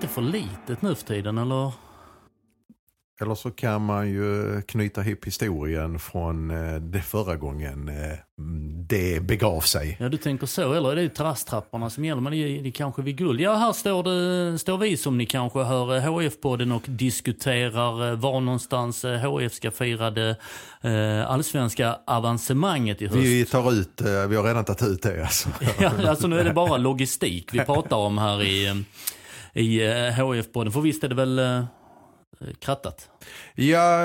Lite, för litet nu för tiden eller? Eller så kan man ju knyta ihop historien från eh, det förra gången eh, det begav sig. Ja du tänker så, eller är det terrasstrapporna som gäller? Men det är, det är kanske vid guld. Ja här står, det, står vi som ni kanske hör HF-podden och diskuterar eh, var någonstans HF ska fira det eh, allsvenska avancemanget i höst. Vi tar ut, vi har redan tagit ut det alltså. ja, alltså nu är det bara logistik vi pratar om här i, i eh, hif podden För visst är det väl eh, krattat? Ja,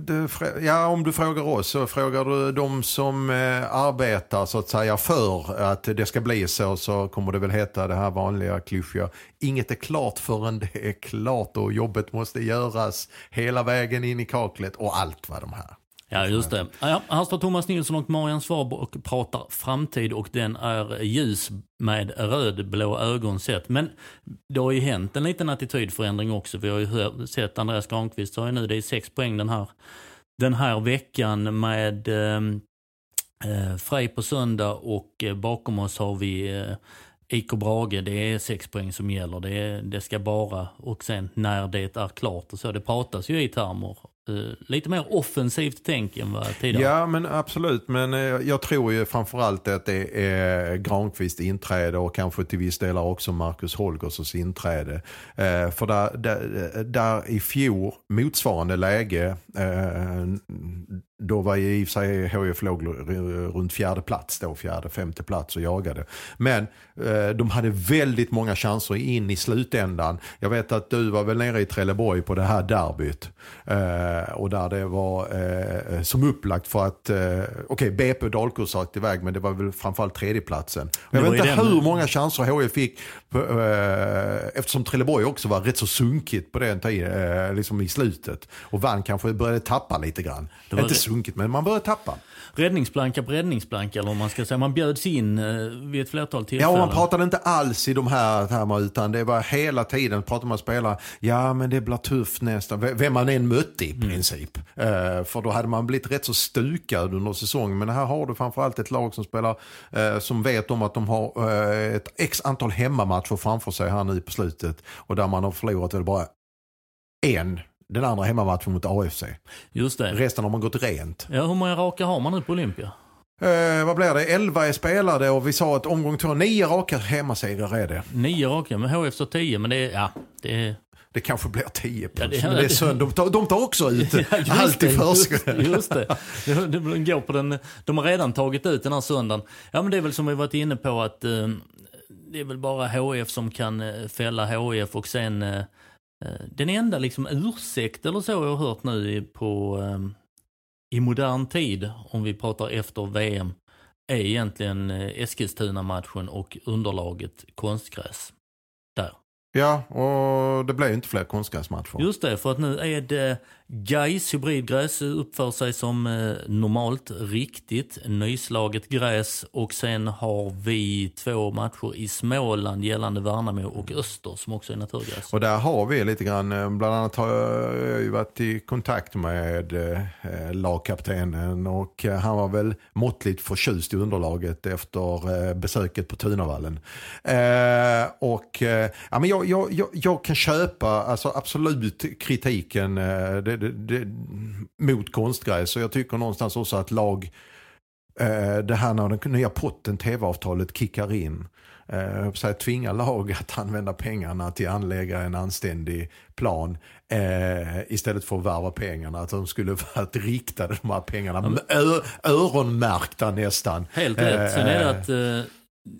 det, ja, om du frågar oss så frågar du de som eh, arbetar så att säga för att det ska bli så så kommer det väl heta det här vanliga klyschiga. Inget är klart förrän det är klart och jobbet måste göras hela vägen in i kaklet och allt vad de här. Ja, just det. Ja, här står Thomas Nilsson och Marian Svab och pratar framtid och den är ljus med rödblå ögon sett. Men det har ju hänt en liten attitydförändring också. Vi har ju sett Andreas Granqvist har ju nu, det är sex poäng den här, den här veckan med eh, eh Frej på söndag och eh, bakom oss har vi eh, IK Brage, det är sex poäng som gäller. Det, det ska bara, och sen när det är klart och så. Det pratas ju i termer Eh, lite mer offensivt tänk än vad tidigare. Ja men absolut, men uh, jag tror ju framförallt att det är Granqvist inträde och kanske till viss del också Marcus Holgerssons inträde. Uh, för där, där, där, i fjol, motsvarande läge, då var i och för sig HIF låg runt fjärde plats då, fjärde, femte plats och jagade. Men eh, de hade väldigt många chanser in i slutändan. Jag vet att du var väl nere i Trelleborg på det här derbyt. Eh, och där det var eh, som upplagt för att, eh, okej okay, BP och Dalkurd satt iväg men det var väl framförallt tredjeplatsen. Jag vet inte den... hur många chanser HIF fick eftersom Trelleborg också var rätt så sunkigt på den tiden, eh, liksom i slutet. Och vann kanske började tappa lite grann. Det var sunkigt, men man börjar tappa. Räddningsplanka på räddningsplanka eller vad man ska säga. Man bjöds in eh, vid ett flertal tillfällen. Ja, och man pratade inte alls i de här termerna utan det var hela tiden pratade man spelare. Ja, men det blir tufft nästa. Vem man än mötte i mm. princip. Mm. För då hade man blivit rätt så stukad under säsongen. Men här har du framförallt ett lag som spelar som vet om att de har ett x antal hemmamatcher framför sig här nu på slutet. Och där man har förlorat väl bara en den andra hemmamatchen mot AFC. Just det. Resten har man gått rent. Ja, hur många raka har man nu på Olympia? Eh, vad blir det? 11 är spelade och vi sa att omgång två, nio raka hemmasegrar är det. Nio raka, men HF står tio, men det är, ja, det är... Det kanske blir 10 plus, ja, det, men det är sönd. De, tar, de tar också ut ja, allt i förskott. Just, just det. det går på den, de har redan tagit ut den här söndagen. Ja men det är väl som vi varit inne på att eh, det är väl bara HF som kan eh, fälla HF och sen eh, Eh, den enda liksom ursäkt eller så jag har hört nu på, um, i modern tid, om vi pratar efter VM, är egentligen Eskilstuna-matchen och underlaget konstgräs. Där. Ja, och det blir ju inte fler konstgräsmatcher. Just det, för att nu är det Gais hybridgräs uppför sig som eh, normalt, riktigt nyslaget gräs och sen har vi två matcher i Småland gällande Värnamo och Öster som också är naturgräs. Och där har vi lite grann, eh, bland annat har jag ju varit i kontakt med eh, lagkaptenen och eh, han var väl måttligt förtjust i underlaget efter eh, besöket på Tunavallen. Eh, och ja, men jag, jag, jag, jag, kan köpa alltså absolut kritiken det, det, det, mot konstgräs. Och jag tycker någonstans också att lag, eh, det här när den nya potten, tv-avtalet kickar in. Eh, så att tvinga lag att använda pengarna till att anlägga en anständig plan eh, istället för att värva pengarna. Att de skulle varit riktade de här pengarna, mm. Ö, öronmärkta nästan. Helt rätt. Sen är det att eh,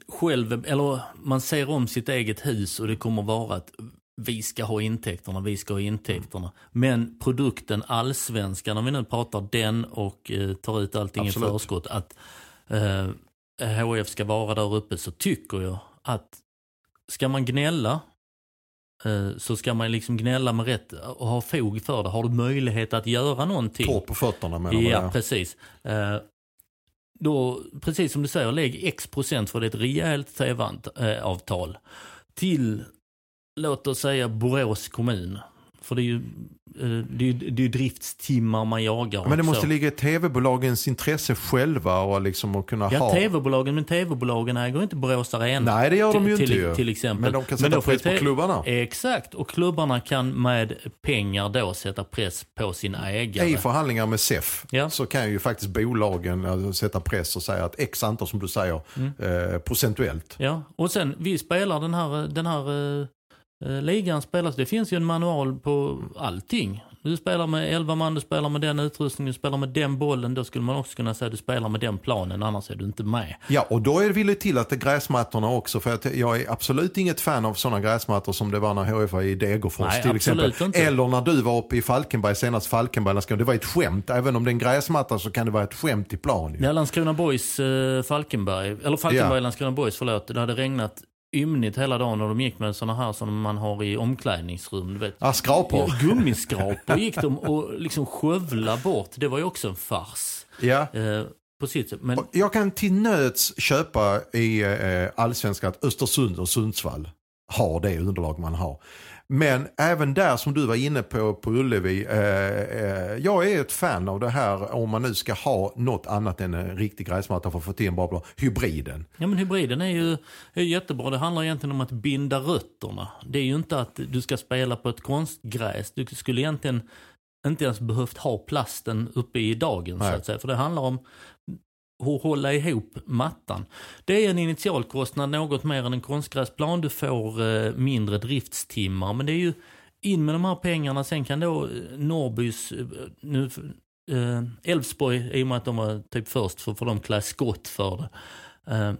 själv, eller man ser om sitt eget hus och det kommer vara ett vi ska ha intäkterna, vi ska ha intäkterna. Men produkten allsvenskan, om vi nu pratar den och eh, tar ut allting Absolut. i förskott, att eh, HF ska vara där uppe så tycker jag att ska man gnälla eh, så ska man liksom gnälla med rätt och ha fog för det. Har du möjlighet att göra någonting. Torrt på fötterna menar du? Ja, precis. Eh, då, precis som du säger, lägg x procent för det är ett rejält tv-avtal till, låt oss säga Borås kommun. För det är ju, eh, det är, det är driftstimmar man jagar. Men det måste ligga i tv-bolagens intresse själva och liksom att kunna Ja, ha... tv-bolagen, men tv-bolagen äger inte Borås Arena. Nej, det gör de ju till, inte till, exempel. Men de kan sätta press på klubbarna. Exakt, och klubbarna kan med pengar då sätta press på sina ägare. I förhandlingar med SEF Ja. så kan ju faktiskt bolagen alltså, sätta press och säga att x antal som du säger Mm. eh, procentuellt. Ja, och sen vi spelar den här, den här eh, eh, ligan spelas, det finns ju en manual på allting. Du spelar med 11 man, du spelar med den utrustningen, du spelar med den bollen. Då skulle man också kunna säga att du spelar med den planen, annars är du inte med. Ja, och då är det vill det till att det är gräsmattorna också. För att jag är absolut inget fan av sådana gräsmattor som det var när HF var i Degerfors Nej, till exempel. inte. Eller när du var uppe i Falkenberg senast Falkenberg. Det var ett skämt. Även om det är en gräsmatta så kan det vara ett skämt i plan. ju. Ja, Landskrona Boys, eh, Falkenberg, eller Falkenberg, Ja. Landskrona Boys, förlåt. Det hade regnat ymnigt hela dagen och de gick med sådana här som man har i omklädningsrum. Du vet. Ja, skrapor. Gummiskrapor gick de och liksom skövla bort. Det var ju också en fars. Ja. Eh, på sitt sätt. Men Jag kan till nöds köpa i eh, allsvenskan att Östersund och Sundsvall har det underlag man har. Men även där som du var inne på på Ullevi, eh, eh, jag är ett fan av det här om man nu ska ha något annat än en riktig gräsmatta för att få till en bra plan. Hybriden. Ja men hybriden är ju är jättebra. Det handlar egentligen om att binda rötterna. Det är ju inte att du ska spela på ett konstgräs. Du skulle egentligen inte ens behövt ha plasten uppe i dagen så Nej. att säga. För det handlar om hålla ihop mattan. Det är en initialkostnad något mer än en konstgräsplan. Du får eh, mindre driftstimmar. Men det är ju in med de här pengarna. Sen kan då eh, Norrbys, eh, nu eh, i och med att de var typ först, så får de klä skott för det. Eh,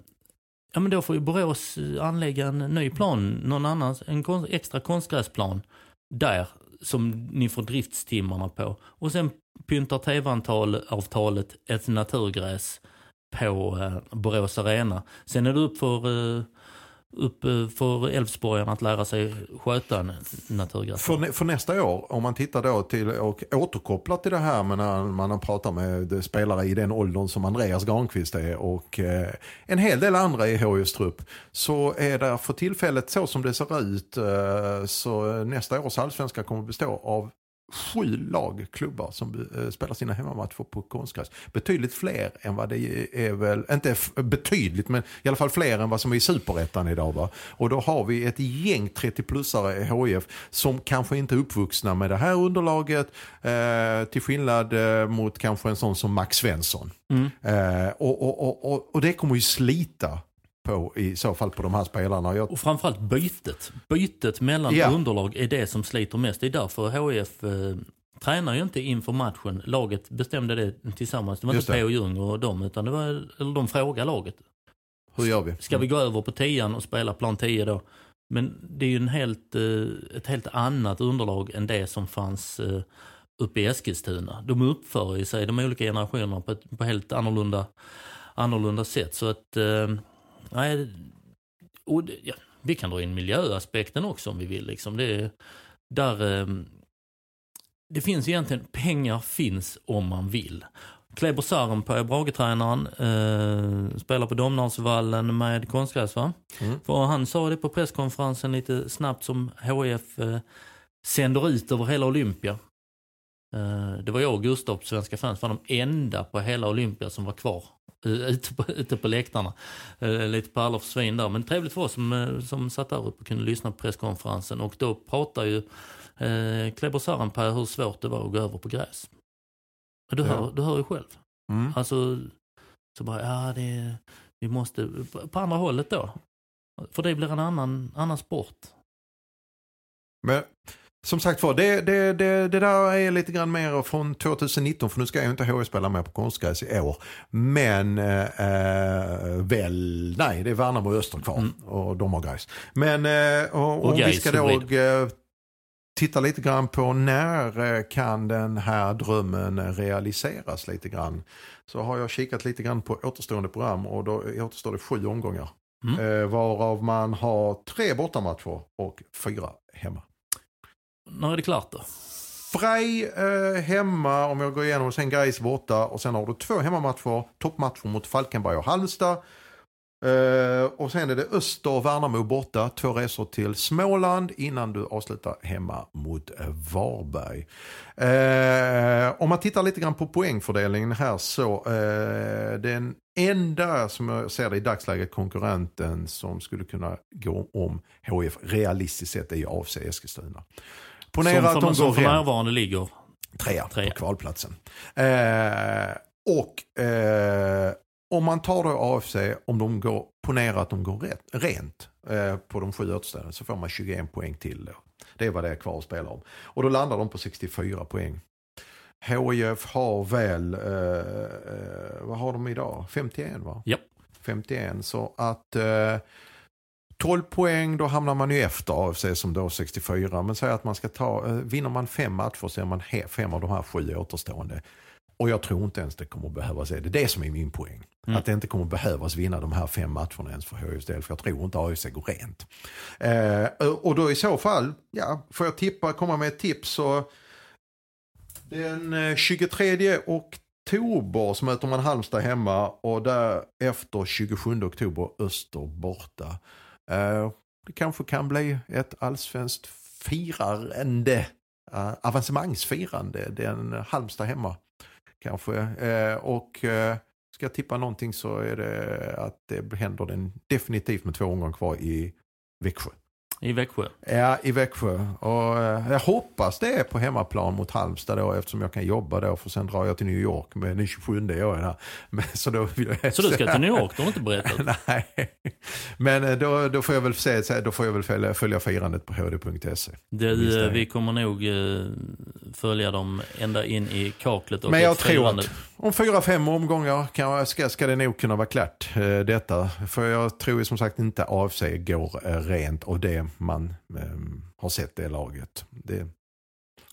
ja men då får ju Borås eh, anlägga en ny plan, någon annan, en konst, extra konstgräsplan där som ni får driftstimmarna på. Och sen pyntar tv-avtalet ett naturgräs på eh, Borås Arena. Sen är det upp för, eh, upp eh, för Älvsborgarna att lära sig sköta en naturgräs. För, för nästa år, om man tittar då till och återkopplar till det här med när man pratar med spelare i den åldern som Andreas Granqvist är och eh, en hel del andra i HIs trupp. Så är det för tillfället så som det ser ut eh, så nästa års allsvenska kommer bestå av sju lag, klubbar som eh, spelar sina hemmamatcher på konstgräs. Betydligt fler än vad det är väl, inte betydligt men i alla fall fler än vad som är i superettan idag. Va? Och då har vi ett gäng 30-plussare i HIF som kanske inte är uppvuxna med det här underlaget eh, till skillnad eh, mot kanske en sån som Max Svensson. Mm. Eh, och, och, och, och, och det kommer ju slita på i så fall på de här spelarna. Jag, Och framförallt bytet. Bytet mellan Ja. underlag är det som sliter mest. Det är därför HIF eh, tränar ju inte inför matchen. Laget bestämde det tillsammans. Det var Just inte. P.O. Ljung och dem, utan det var, eller de frågade laget. hur gör vi? Ska vi gå över på tian och spela plan 10 då? Men det är ju en helt, eh, ett helt annat underlag än det som fanns eh, uppe i Eskilstuna. De uppför sig, de olika generationerna, på ett på helt annorlunda, annorlunda sätt. Så att, eh, nej, och det, ja, vi kan dra in miljöaspekten också om vi vill. Liksom. Det, är- där, eh, det finns egentligen, pengar finns om man vill. Kleber Sarenpää, Brage-tränaren, eh, spelar på Domnarsvallen med konstgräs va? Mm. För han sa det på presskonferensen lite snabbt som HIF eh, sänder ut över hela Olympia. Eh, det var jag och Gustav på Svenska fans var de enda på hela Olympia som var kvar eh, ute, på, ute på läktarna. Eh, lite pärlor för svin där, men trevligt för oss som, som satt där uppe och kunde lyssna på presskonferensen. Och då pratar ju eh, Kleber Sarenpää hur svårt det var att gå över på gräs. Du, Ja. hör, du hör ju själv. Mm. Alltså, så bara, ja det, vi måste, på- på andra hållet då. För det blir en annan, annan sport. Men som sagt var, det, det, det, det där är lite grann mer från 2019 för nu ska jag inte HV spela mer på konstgräs i år. Men eh, eh, väl, nej det är Värnamo och Öster kvar och Mm. de har gräs. Men eh, och, Och om vi ska då eh, titta lite grann på när eh, kan den här drömmen realiseras lite grann. Så har jag kikat lite grann på återstående program och då återstår det sju omgångar. Mm. Eh, varav man har tre bortamatcher och fyra hemma. När är det klart då? Frej eh, hemma om jag går igenom och sen Gais borta och sen har du två hemmamatcher, toppmatcher mot Falkenberg och Halmstad. Eh, och sen är det Öster och Värnamo borta, två resor till Småland innan du avslutar hemma mot Varberg. Eh, om man tittar lite grann på poängfördelningen här så eh, den enda som jag ser det i dagsläget konkurrenten som skulle kunna gå om HF realistiskt sett är ju AFC Eskilstuna. Ponera som att de som går för närvarande ligger. Trea, Trea. på kvalplatsen. Eh, och eh, om man tar då AFC, om de går, ponera att de går rätt, rent eh, på de sju återstående så får man 21 poäng till då. Det är vad det är kvar att spela om. Och då landar de på 64 poäng. HIF har väl, eh, eh, vad har de idag? 51 va? Japp. 51 så att eh, 12 poäng då hamnar man ju efter AFC som då 64. Men säg att man ska ta, eh, vinner man fem matcher så är man fem av de här sju återstående. Och jag tror inte ens det kommer behövas. Det är det som är min poäng. Mm. Att det inte kommer behövas vinna de här fem matcherna ens för HIFs del. För jag tror inte AFC går rent. Eh, och då i så fall, ja, får jag tippa, komma med ett tips så den eh, 23 oktober så möter man Halmstad hemma och därefter 27 oktober Öster borta. Eh, det kanske kan bli ett allsvenskt firande, uh, avancemangsfirande, den Halmstad hemma. Kanske. Eh, och ska jag tippa någonting så är det att det händer den definitivt med två omgångar kvar i Växjö. I Växjö. Ja, i Växjö. Och eh, jag hoppas det är på hemmaplan mot Halmstad då eftersom jag kan jobba då för sen drar jag till New York med den 27 är jag här. Men, så, då vill jag Så du ska till New York, du har inte berättat? Nej, men eh, då, då får jag väl se, då får jag väl följa, följa firandet på hd.se. Du, är eh, vi kommer nog eh, följa dem ända in i kaklet och Men jag tror att om fyra, fem omgångar kan, ska, ska det nog kunna vara klart detta. För jag tror som sagt inte AFC går rent av det man eh, har sett det laget. Det,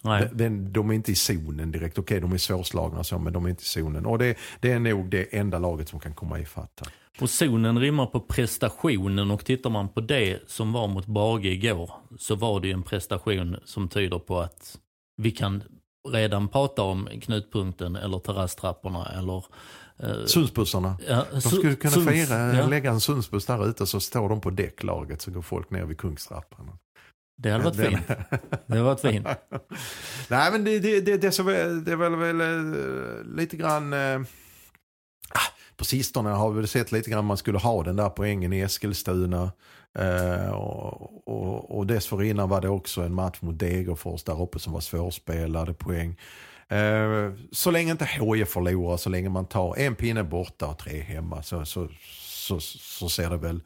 Nej. de, de, de är inte i zonen direkt. Okej, de är svårslagna och så, men de är inte i zonen. Och det, det är nog det enda laget som kan komma ifatt här. Och zonen rimmar på prestationen och tittar man på det som var mot Brage igår så var det ju en prestation som tyder på att vi kan redan prata om knutpunkten eller terrasstrapporna eller... Eh, Sundsbussarna. ja, De skulle kunna Sunds- fira, ja, lägga en Sundsbuss där ute så står de på däcklaget så går folk ner vid Kungstrappan. Det hade varit fint. Det hade varit fint. Nej men det, det, det, det, är så, det är väl, väl eh, lite grann... Eh, ah, på sistone har vi sett lite grann man skulle ha den där poängen i Eskilstuna. Eh, och, och, och dessförinnan var det också en match mot Degerfors där uppe som var svårspelade poäng. Eh, så länge inte HIF förlorar, så länge man tar en pinne borta och tre hemma så, så, så, så ser det väl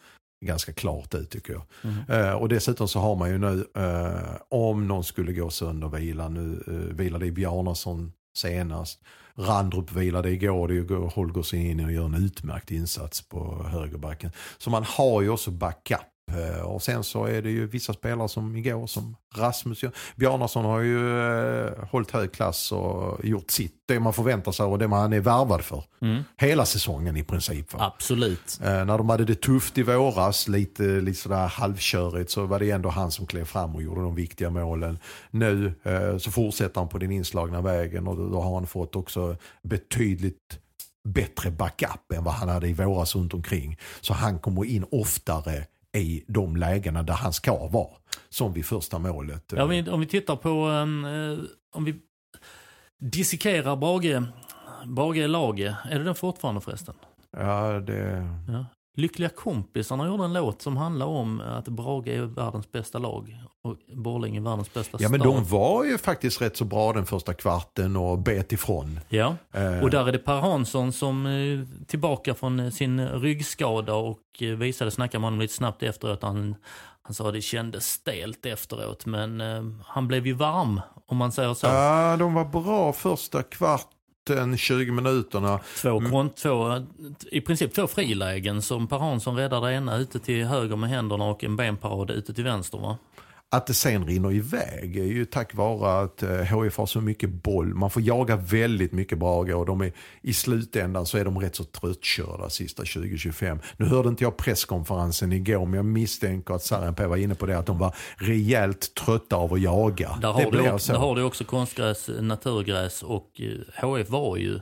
ganska klart ut tycker jag. Mm. Eh, och dessutom så har man ju nu, eh, om någon skulle gå sönder vila, nu uh, vilade i Bjarnason senast. Randrup vilade igår, det går Holgersen in och gör en utmärkt insats på högerbacken. Så man har ju också backup. Eh, Och sen så är det ju vissa spelare som igår som Rasmus. Bjarnason har ju eh, hållit hög klass och gjort sitt. Det man förväntar sig och det man är värvad för. Mm. Hela säsongen i princip. Va? Absolut. Eh, när de hade det tufft i våras, lite, lite sådär halvkörigt, så var det ändå han som klev fram och gjorde de viktiga målen. Nu eh, så fortsätter han på den inslagna vägen och då har han fått också betydligt bättre backup än vad han hade i våras runt omkring. Så han kommer in oftare i de lägena där han ska vara. Som vid första målet. Ja, om, vi, om vi tittar på, um, eh, om vi dissekerar Brage, Brage Lage, är det den fortfarande förresten? Ja, det, Ja. Lyckliga kompisarna gjorde en låt som handlar om att Brage är världens bästa lag och Borlänge är världens bästa Ja men stad. de var ju faktiskt rätt så bra den första kvarten och bet ifrån. Ja, Eh. och där är det Per Hansson som är tillbaka från eh, sin ryggskada och eh, visade, snacka med honom lite snabbt efteråt. Han, han sa det kändes stelt efteråt men eh, han blev ju varm om man säger så. Ja, de var bra första kvarten, 20 minuterna. Två, kont- två, I princip två frilägen som Per Hansson räddar det ena ute till höger med händerna och en benparad ute till vänster va? Att det sen rinner iväg är ju tack vare att eh, HIF har så mycket boll. Man får jaga väldigt mycket Brage och de är, i slutändan så är de rätt så tröttkörda sista 20-25. Nu hörde inte jag presskonferensen igår men jag misstänker att Sarenpää var inne på det att de var rejält trötta av att jaga. Där det har, du, blir också, så. där har du också konstgräs, naturgräs och eh, HF var ju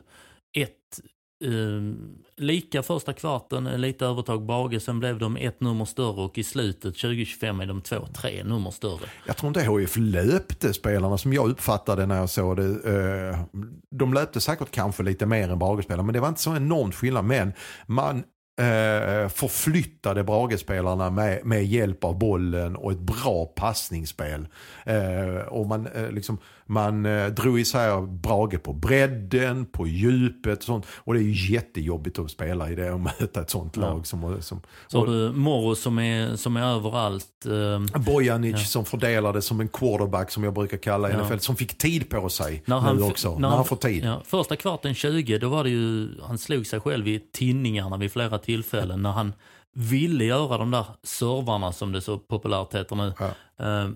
Ehm, lika första kvarten, lite övertag Brage, sen blev de ett nummer större och i slutet 2025 är de två, tre nummer större. Jag tror inte HIF löpte spelarna som jag uppfattade när jag såg det. Ehm, de löpte säkert kanske lite mer än Brage-spelarna men det var inte så enormt skillnad. Men man eh, förflyttade Brage-spelarna med, med hjälp av bollen och ett bra passningsspel. Eh, och man, eh, liksom, man eh, drog isär Brage på bredden, på djupet och sånt. Och det är ju jättejobbigt att spela i det och möta ett sånt Ja. lag. Som, som, Så har du Morro som är, som är överallt. Eh, Bojanic som fördelade som en quarterback som jag brukar kalla Ja. NFL. Som fick tid på sig När han, nu också. När han, får tid. Ja, första kvarten 20, då var det ju, han slog sig själv i tinningarna vid flera tillfällen när han ville göra de där servarna som det så populärt heter nu. Ja. Eh,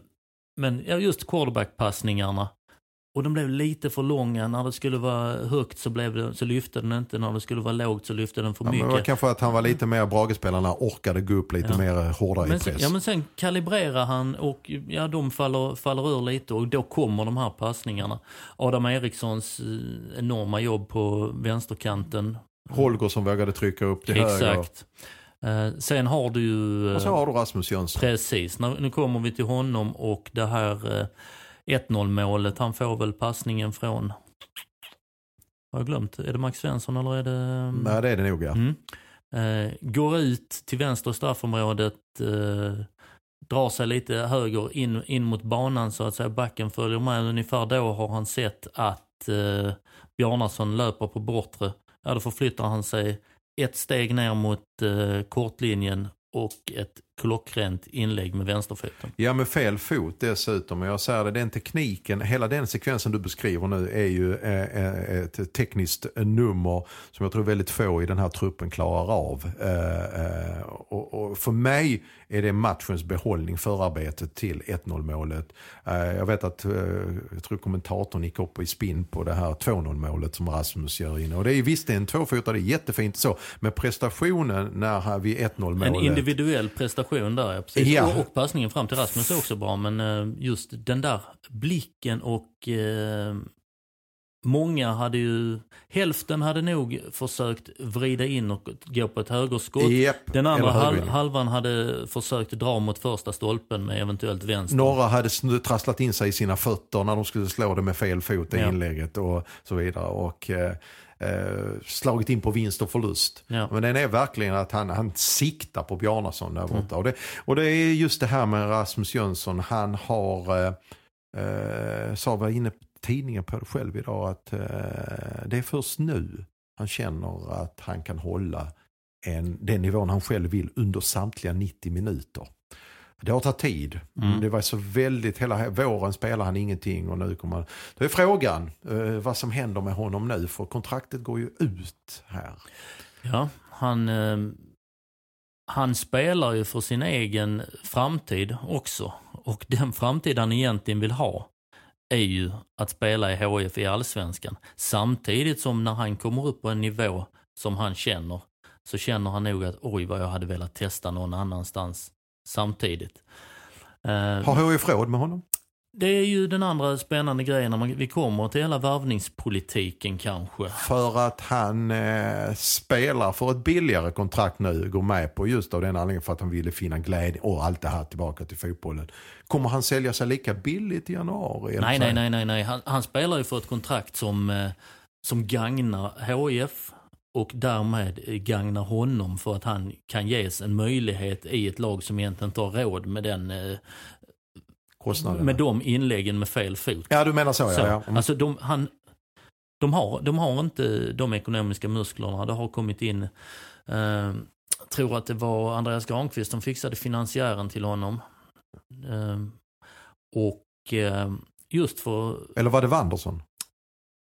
Men ja, just quarterback-passningarna. Och de blev lite för långa. När det skulle vara högt så, blev det, så lyfte den inte. När det skulle vara lågt så lyfte den för Ja, men det var mycket. kanske att han var lite mer Brage-spelarna orkade gå upp lite Ja. mer hårdare i Men press. sen, ja men sen kalibrerar han och ja, de faller, faller ur lite och då kommer de här passningarna. Adam Erikssons eh, enorma jobb på vänsterkanten. Holger som vågade trycka upp till höger. Exakt. Eh, sen har du ju... Och så Eh, har du Rasmus Jönsson. precis, nu, kommer vi till honom och det här eh, 1-0 målet. Han får väl passningen från... Har jag glömt? Är det Max Svensson eller är det... Nej det är det nog ja. Mm. Eh, går ut till vänster straffområdet, eh, drar sig lite höger in, in mot banan så att säga. Backen följer med. Ungefär då har han sett att eh, Bjarnason löper på bortre. Ja, då förflyttar han sig ett steg ner mot eh, kortlinjen och ett klockrent inlägg med vänsterfoten. Ja med fel fot dessutom. Jag säger det, den tekniken, hela den sekvensen du beskriver nu är ju eh, eh, ett tekniskt nummer som jag tror väldigt få i den här truppen klarar av. Eh, och, för mig är det matchens behållning, förarbetet till 1-0 målet. Jag vet att, jag tror kommentatorn gick upp i spinn på det här 2-0 målet som Rasmus gör in. Och det är visst det är en tvåfotad, det är jättefint så. Men prestationen när vid 1-0 målet. En individuell prestation där, ja, precis. Ja. Och, och passningen fram till Rasmus är också bra, men eh, just den där blicken och eh, många hade ju, hälften hade nog försökt vrida in och gå på ett högerskott. Japp, Den andra hal halvan hade försökt dra mot första stolpen med eventuellt vänster. Några hade trasslat in sig i sina fötter när de skulle slå det med fel fot i Ja. inlägget och så vidare. Och eh, eh, slagit in på vinst och förlust. Ja. Men den är verkligen att han, han siktar på Bjarnason där borta. Mm. Och, det, och det är just det här med Rasmus Jönsson. Han har, eh, eh, sa var inne på tidningen på det själv idag, att eh, det är först nu han känner att han kan hålla en, den nivån han själv vill under samtliga 90 minuter. Det har tagit tid. Mm. Det var så väldigt, hela våren spelade han ingenting och nu kommer han. Då är frågan eh, vad som händer med honom nu för kontraktet går ju ut här. Ja, han, eh, han spelar ju för sin egen framtid också. Och den framtid han egentligen vill ha är ju att spela i HIF i Allsvenskan. Samtidigt som när han kommer upp på en nivå som han känner så känner han nog att oj vad jag hade velat testa någon annanstans samtidigt. Eh, Har HIF råd med honom? det är ju den andra spännande grejen när man, vi kommer till hela varvningspolitiken kanske. För att han eh, spelar för ett billigare kontrakt nu, går med på just av den anledningen för att han ville finna glädje och allt det här tillbaka till fotbollen. Kommer han sälja sig lika billigt i januari? Nej, nej, nej, nej, nej. Han, han spelar ju för ett kontrakt som, eh, som gagnar HIF och därmed gagnar honom för att han kan ges en möjlighet i ett lag som egentligen inte har råd med den eh, Kostnaderna. med de inläggen med fel fot. Ja, du menar så, Så, ja. ja. Mm. Alltså de, han, de, har, de har inte de ekonomiska musklerna. Det har kommit in, eh, tror att det var Andreas Granqvist som fixade finansiären till honom. Eh, och eh, just för, Eller var det Wanderson?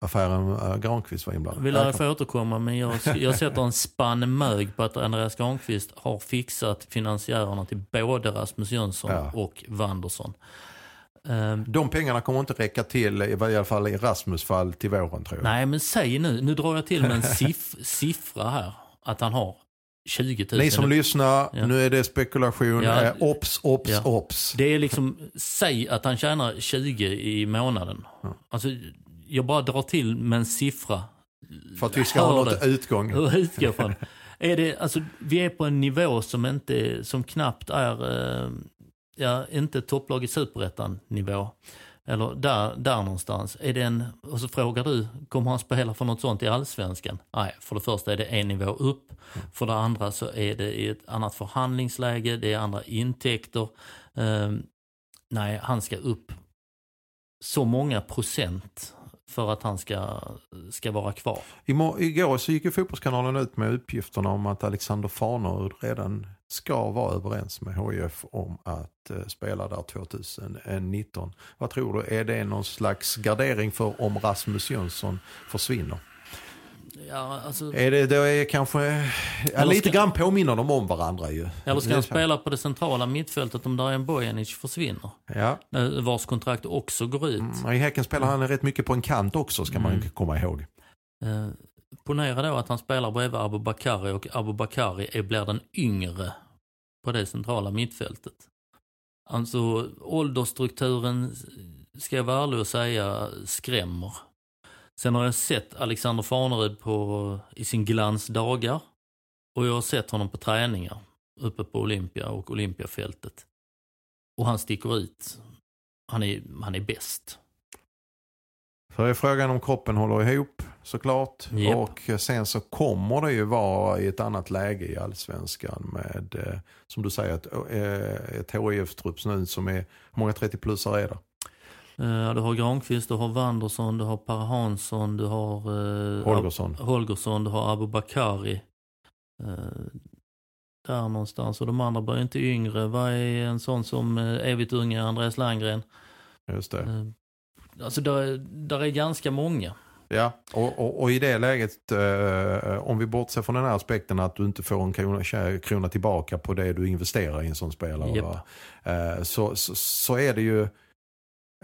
Affären äh, Granqvist var inblandad. Ja, jag få återkomma men jag, jag sätter en spann mög på att Andreas Granqvist har fixat finansiärerna till både Rasmus Jönsson Ja. och Wanderson. Eh, De pengarna kommer inte räcka till, i alla fall i Rasmus fall, till våren tror jag. Nej, men säg nu, nu drar jag till med en siff siffra här, att han har 20 000. Ni som lyssnar, Ja. nu är det spekulation. Ja. Eh, Ops, ops, Ja. ops. Det är liksom, säg att han tjänar 20 i månaden. Ja. Alltså, jag bara drar till med en siffra. För att vi ska ha Hör något det. utgång. Hur utgår från? Är det, alltså, vi är på en nivå som, inte, som knappt är, eh, ja, inte topplag i superettan nivå. Eller där, där någonstans. Är det en, och så frågar du, kommer han spela för något sånt i allsvenskan? Nej, för det första är det en nivå upp. För det andra så är det i ett annat förhandlingsläge, det är andra intäkter. Eh, nej, han ska upp så många procent för att han ska, ska vara kvar. Igår så gick ju Fotbollskanalen ut med uppgifterna om att Alexander Farnerud redan ska vara överens med HIF om att eh, spela där 2019. Vad tror du, är det någon slags gardering för om Rasmus Jönsson försvinner? Ja, alltså, Är det, det är kanske, ja, lite ska- grann påminner de om varandra ju. eller ska han spela på det centrala mittfältet om Darijan Bojanic försvinner? Ja, Eh, Vars kontrakt också går ut. Mm, i Häcken spelar han rätt mycket på en kant också ska man Mm. komma ihåg. Eh, ponera då att han spelar bredvid Abu Bakari och Abu Bakari är, blir den yngre på det centrala mittfältet. Alltså åldersstrukturen, ska jag vara ärlig och säga, skrämmer. Sen har jag sett Alexander Farnerud på, i sin glansdagar och jag har sett honom på träningar uppe på Olympia och Olympiafältet. Och han sticker ut. Han är, han är bäst. Så är frågan om kroppen håller ihop såklart. Japp. Och sen så kommer det ju vara i ett annat läge i allsvenskan med, eh, som du säger, ett, eh, ett HIF-trupp nu som är, hur många 30-plussare är det? Eh, Du har Granqvist, du har Wanderson, du har Per Hansson, du har eh, Holgersson. Ab- Holgersson, du har Abu Bakari. Eh, där någonstans. Och de andra blir inte yngre. Vad är en sån som evigt unge Andreas Landgren? Just det. Alltså där, där är ganska många. Ja, och, och, och i det läget, eh, om vi bortser från den här aspekten att du inte får en krona, krona tillbaka på det du investerar i en sån spelare. Va? Eh, så, så, så är det ju,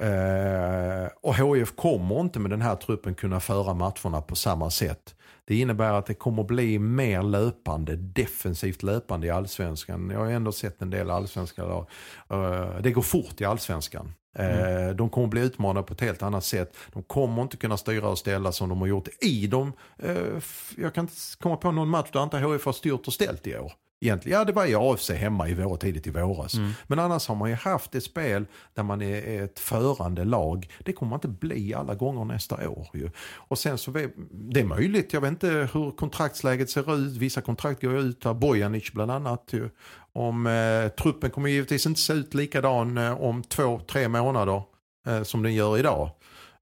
eh, och HIF kommer inte med den här truppen kunna föra matcherna på samma sätt. Det innebär att det kommer bli mer löpande, defensivt löpande i allsvenskan. Jag har ändå sett en del allsvenska lag. Eh, Det går fort i allsvenskan. Eh, De kommer bli utmanade på ett helt annat sätt. De kommer inte kunna styra och ställa som de har gjort i dem. Jag kan inte komma på någon match där inte HIF har styrt och ställt i år. Egentligen, ja det var i AFC hemma i vår, tidigt i våras. Mm. Men annars har man ju haft ett spel där man är ett förande lag. Det kommer man inte bli alla gånger nästa år ju. Och sen så, det är möjligt, jag vet inte hur kontraktsläget ser ut. Vissa kontrakt går ju ut Bojanic bland annat ju. Om eh, truppen kommer givetvis inte se ut likadan eh, om två, tre månader eh, som den gör idag.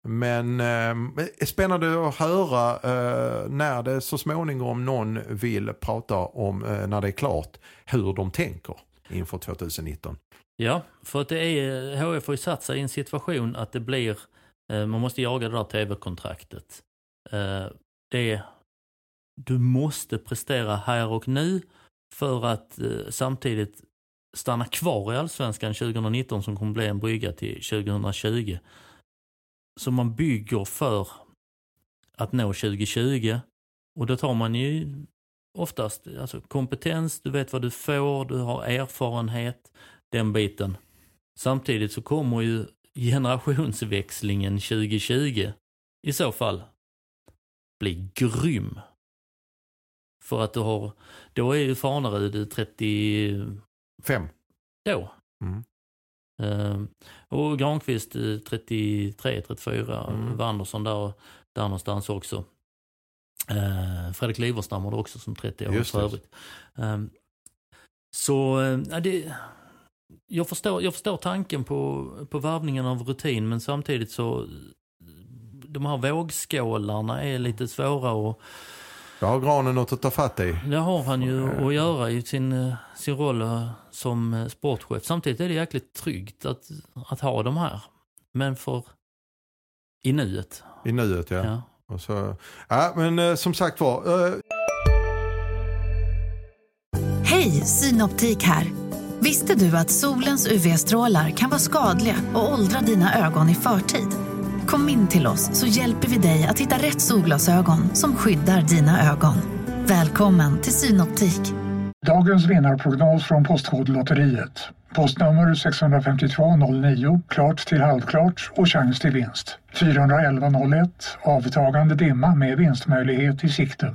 Men eh, spännande att höra eh, när det så småningom någon vill prata om eh, när det är klart hur de tänker inför 2019. Ja, för att det är, HF har ju satt sig i en situation att det blir, eh, man måste jaga det där tv-kontraktet. Eh, det du måste prestera här och nu för att eh, samtidigt stanna kvar i Allsvenskan 2019 som kommer bli en brygga till 2020. Så man bygger för att nå 2020 och då tar man ju oftast alltså kompetens, du vet vad du får, du har erfarenhet, den biten. Samtidigt så kommer ju generationsväxlingen 2020 i så fall bli grym. För att du har, då är ju Farnerud 30, Fem. då. Mm. Eh, och Granqvist eh, 33, 34, Mm. Wanderson där, där någonstans också. Eh, Fredrik Liverstam har det också som 30 år för övrigt. Eh, så ja, det, jag, förstår, jag förstår tanken på, på varvningen av rutin men samtidigt så de här vågskålarna är lite svåra att Då har granen något att ta fatt i. det har han ju att göra i sin, eh, sin roll eh, som eh, sportchef. Samtidigt är det jäkligt tryggt att, att ha de här. Men för i nuet. I nuet ja. Ja. Och så, ja men som sagt var. Eh, Hej, Synoptik här. Visste du att solens UV-strålar kan vara skadliga och åldra dina ögon i förtid? Kom in till oss så hjälper vi dig att hitta rätt solglasögon som skyddar dina ögon. Välkommen till Synoptik. Dagens vinnarprognos från Postkodlotteriet. Postnummer 65209, klart till halvklart och chans till vinst. 41101, avtagande dimma med vinstmöjlighet i sikte.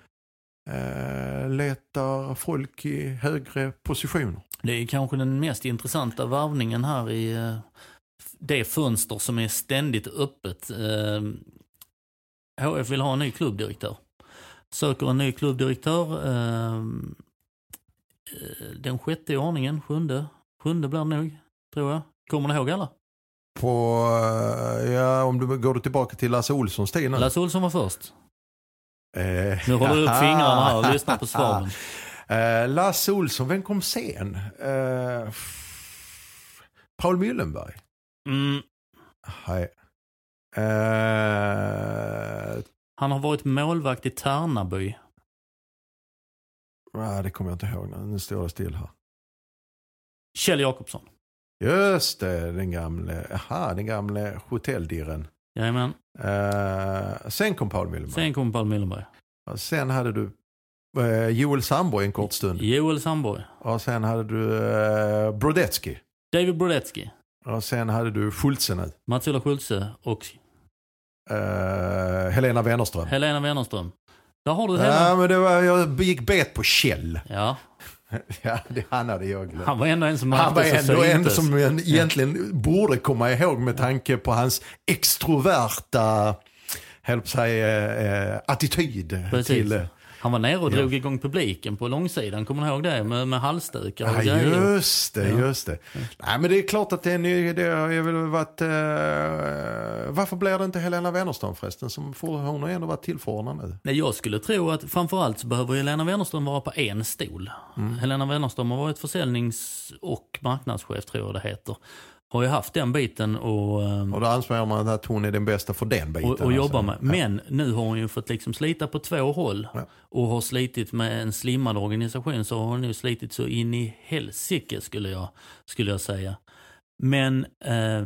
eh, letar folk i högre positioner. Det är kanske den mest intressanta varvningen här i eh, det fönster som är ständigt öppet. Eh, HF vill ha en ny klubbdirektör. Söker en ny klubbdirektör. eh, eh, Den sjätte i ordningen, sjunde. Sjunde blir det nog, tror jag. Kommer ni ihåg alla? På, eh, ja, om du går tillbaka till Lasse Olssons tid nu. Lasse Olsson var först. Eh, Nu håller du upp fingrarna här och lyssnar på svaven. Eh, Lasse Olsson, vem kom sen? Eh, Paul Myllenberg? Mm. Nej. Eh, Han har varit målvakt i Tärnaby. ah, det kommer jag inte ihåg. Nu står det still här. Kjell Jakobsson. Just det, den gamle, aha, den gamle hotelldirren. Jajamän. Eh, sen kom Paul Myllenberg. Sen kom Paul Myllenberg. Och sen hade du eh, Joel Sandborg en kort stund. Joel Sandborg. Och sen hade du eh, Brodetsky. David Brodetsky. Och sen hade du Schultze nu. Mats-Ola Schultze och Eh, Helena Wennerström. Helena Wennerström. Där har du Ja, hela... men det var, jag gick bet på Kjell. Ja, Ja, det, han hade jag glömt. han var ändå en som Han var ändå en som en egentligen borde komma ihåg med tanke på hans extroverta höll på att säga, eh, attityd. Precis. Till, Han var nere och Ja. drog igång publiken på långsidan, kommer ni ihåg det? Med, med halsdukar och ja, grejer. just det, Ja. just det. Nej, men det är klart att det, är ny, det har ju väl varit... Eh, varför blir det inte Helena Wennerström förresten? Som får, hon har ändå varit tillförordnad nu. Nej, jag skulle tro att framförallt så behöver Helena Wennerström vara på en stol. Mm. Helena Wennerström har varit försäljnings och marknadschef, tror jag det heter. Har ju haft den biten och... ehm, Och då anser man att hon är den bästa för den biten. och, och jobbar med. alltså. Men nu har hon ju fått liksom slita på två håll. Ja. Och har slitit med en slimmad organisation så har hon nu slitit så in i helsike skulle jag, skulle jag säga. Men... Eh, ja,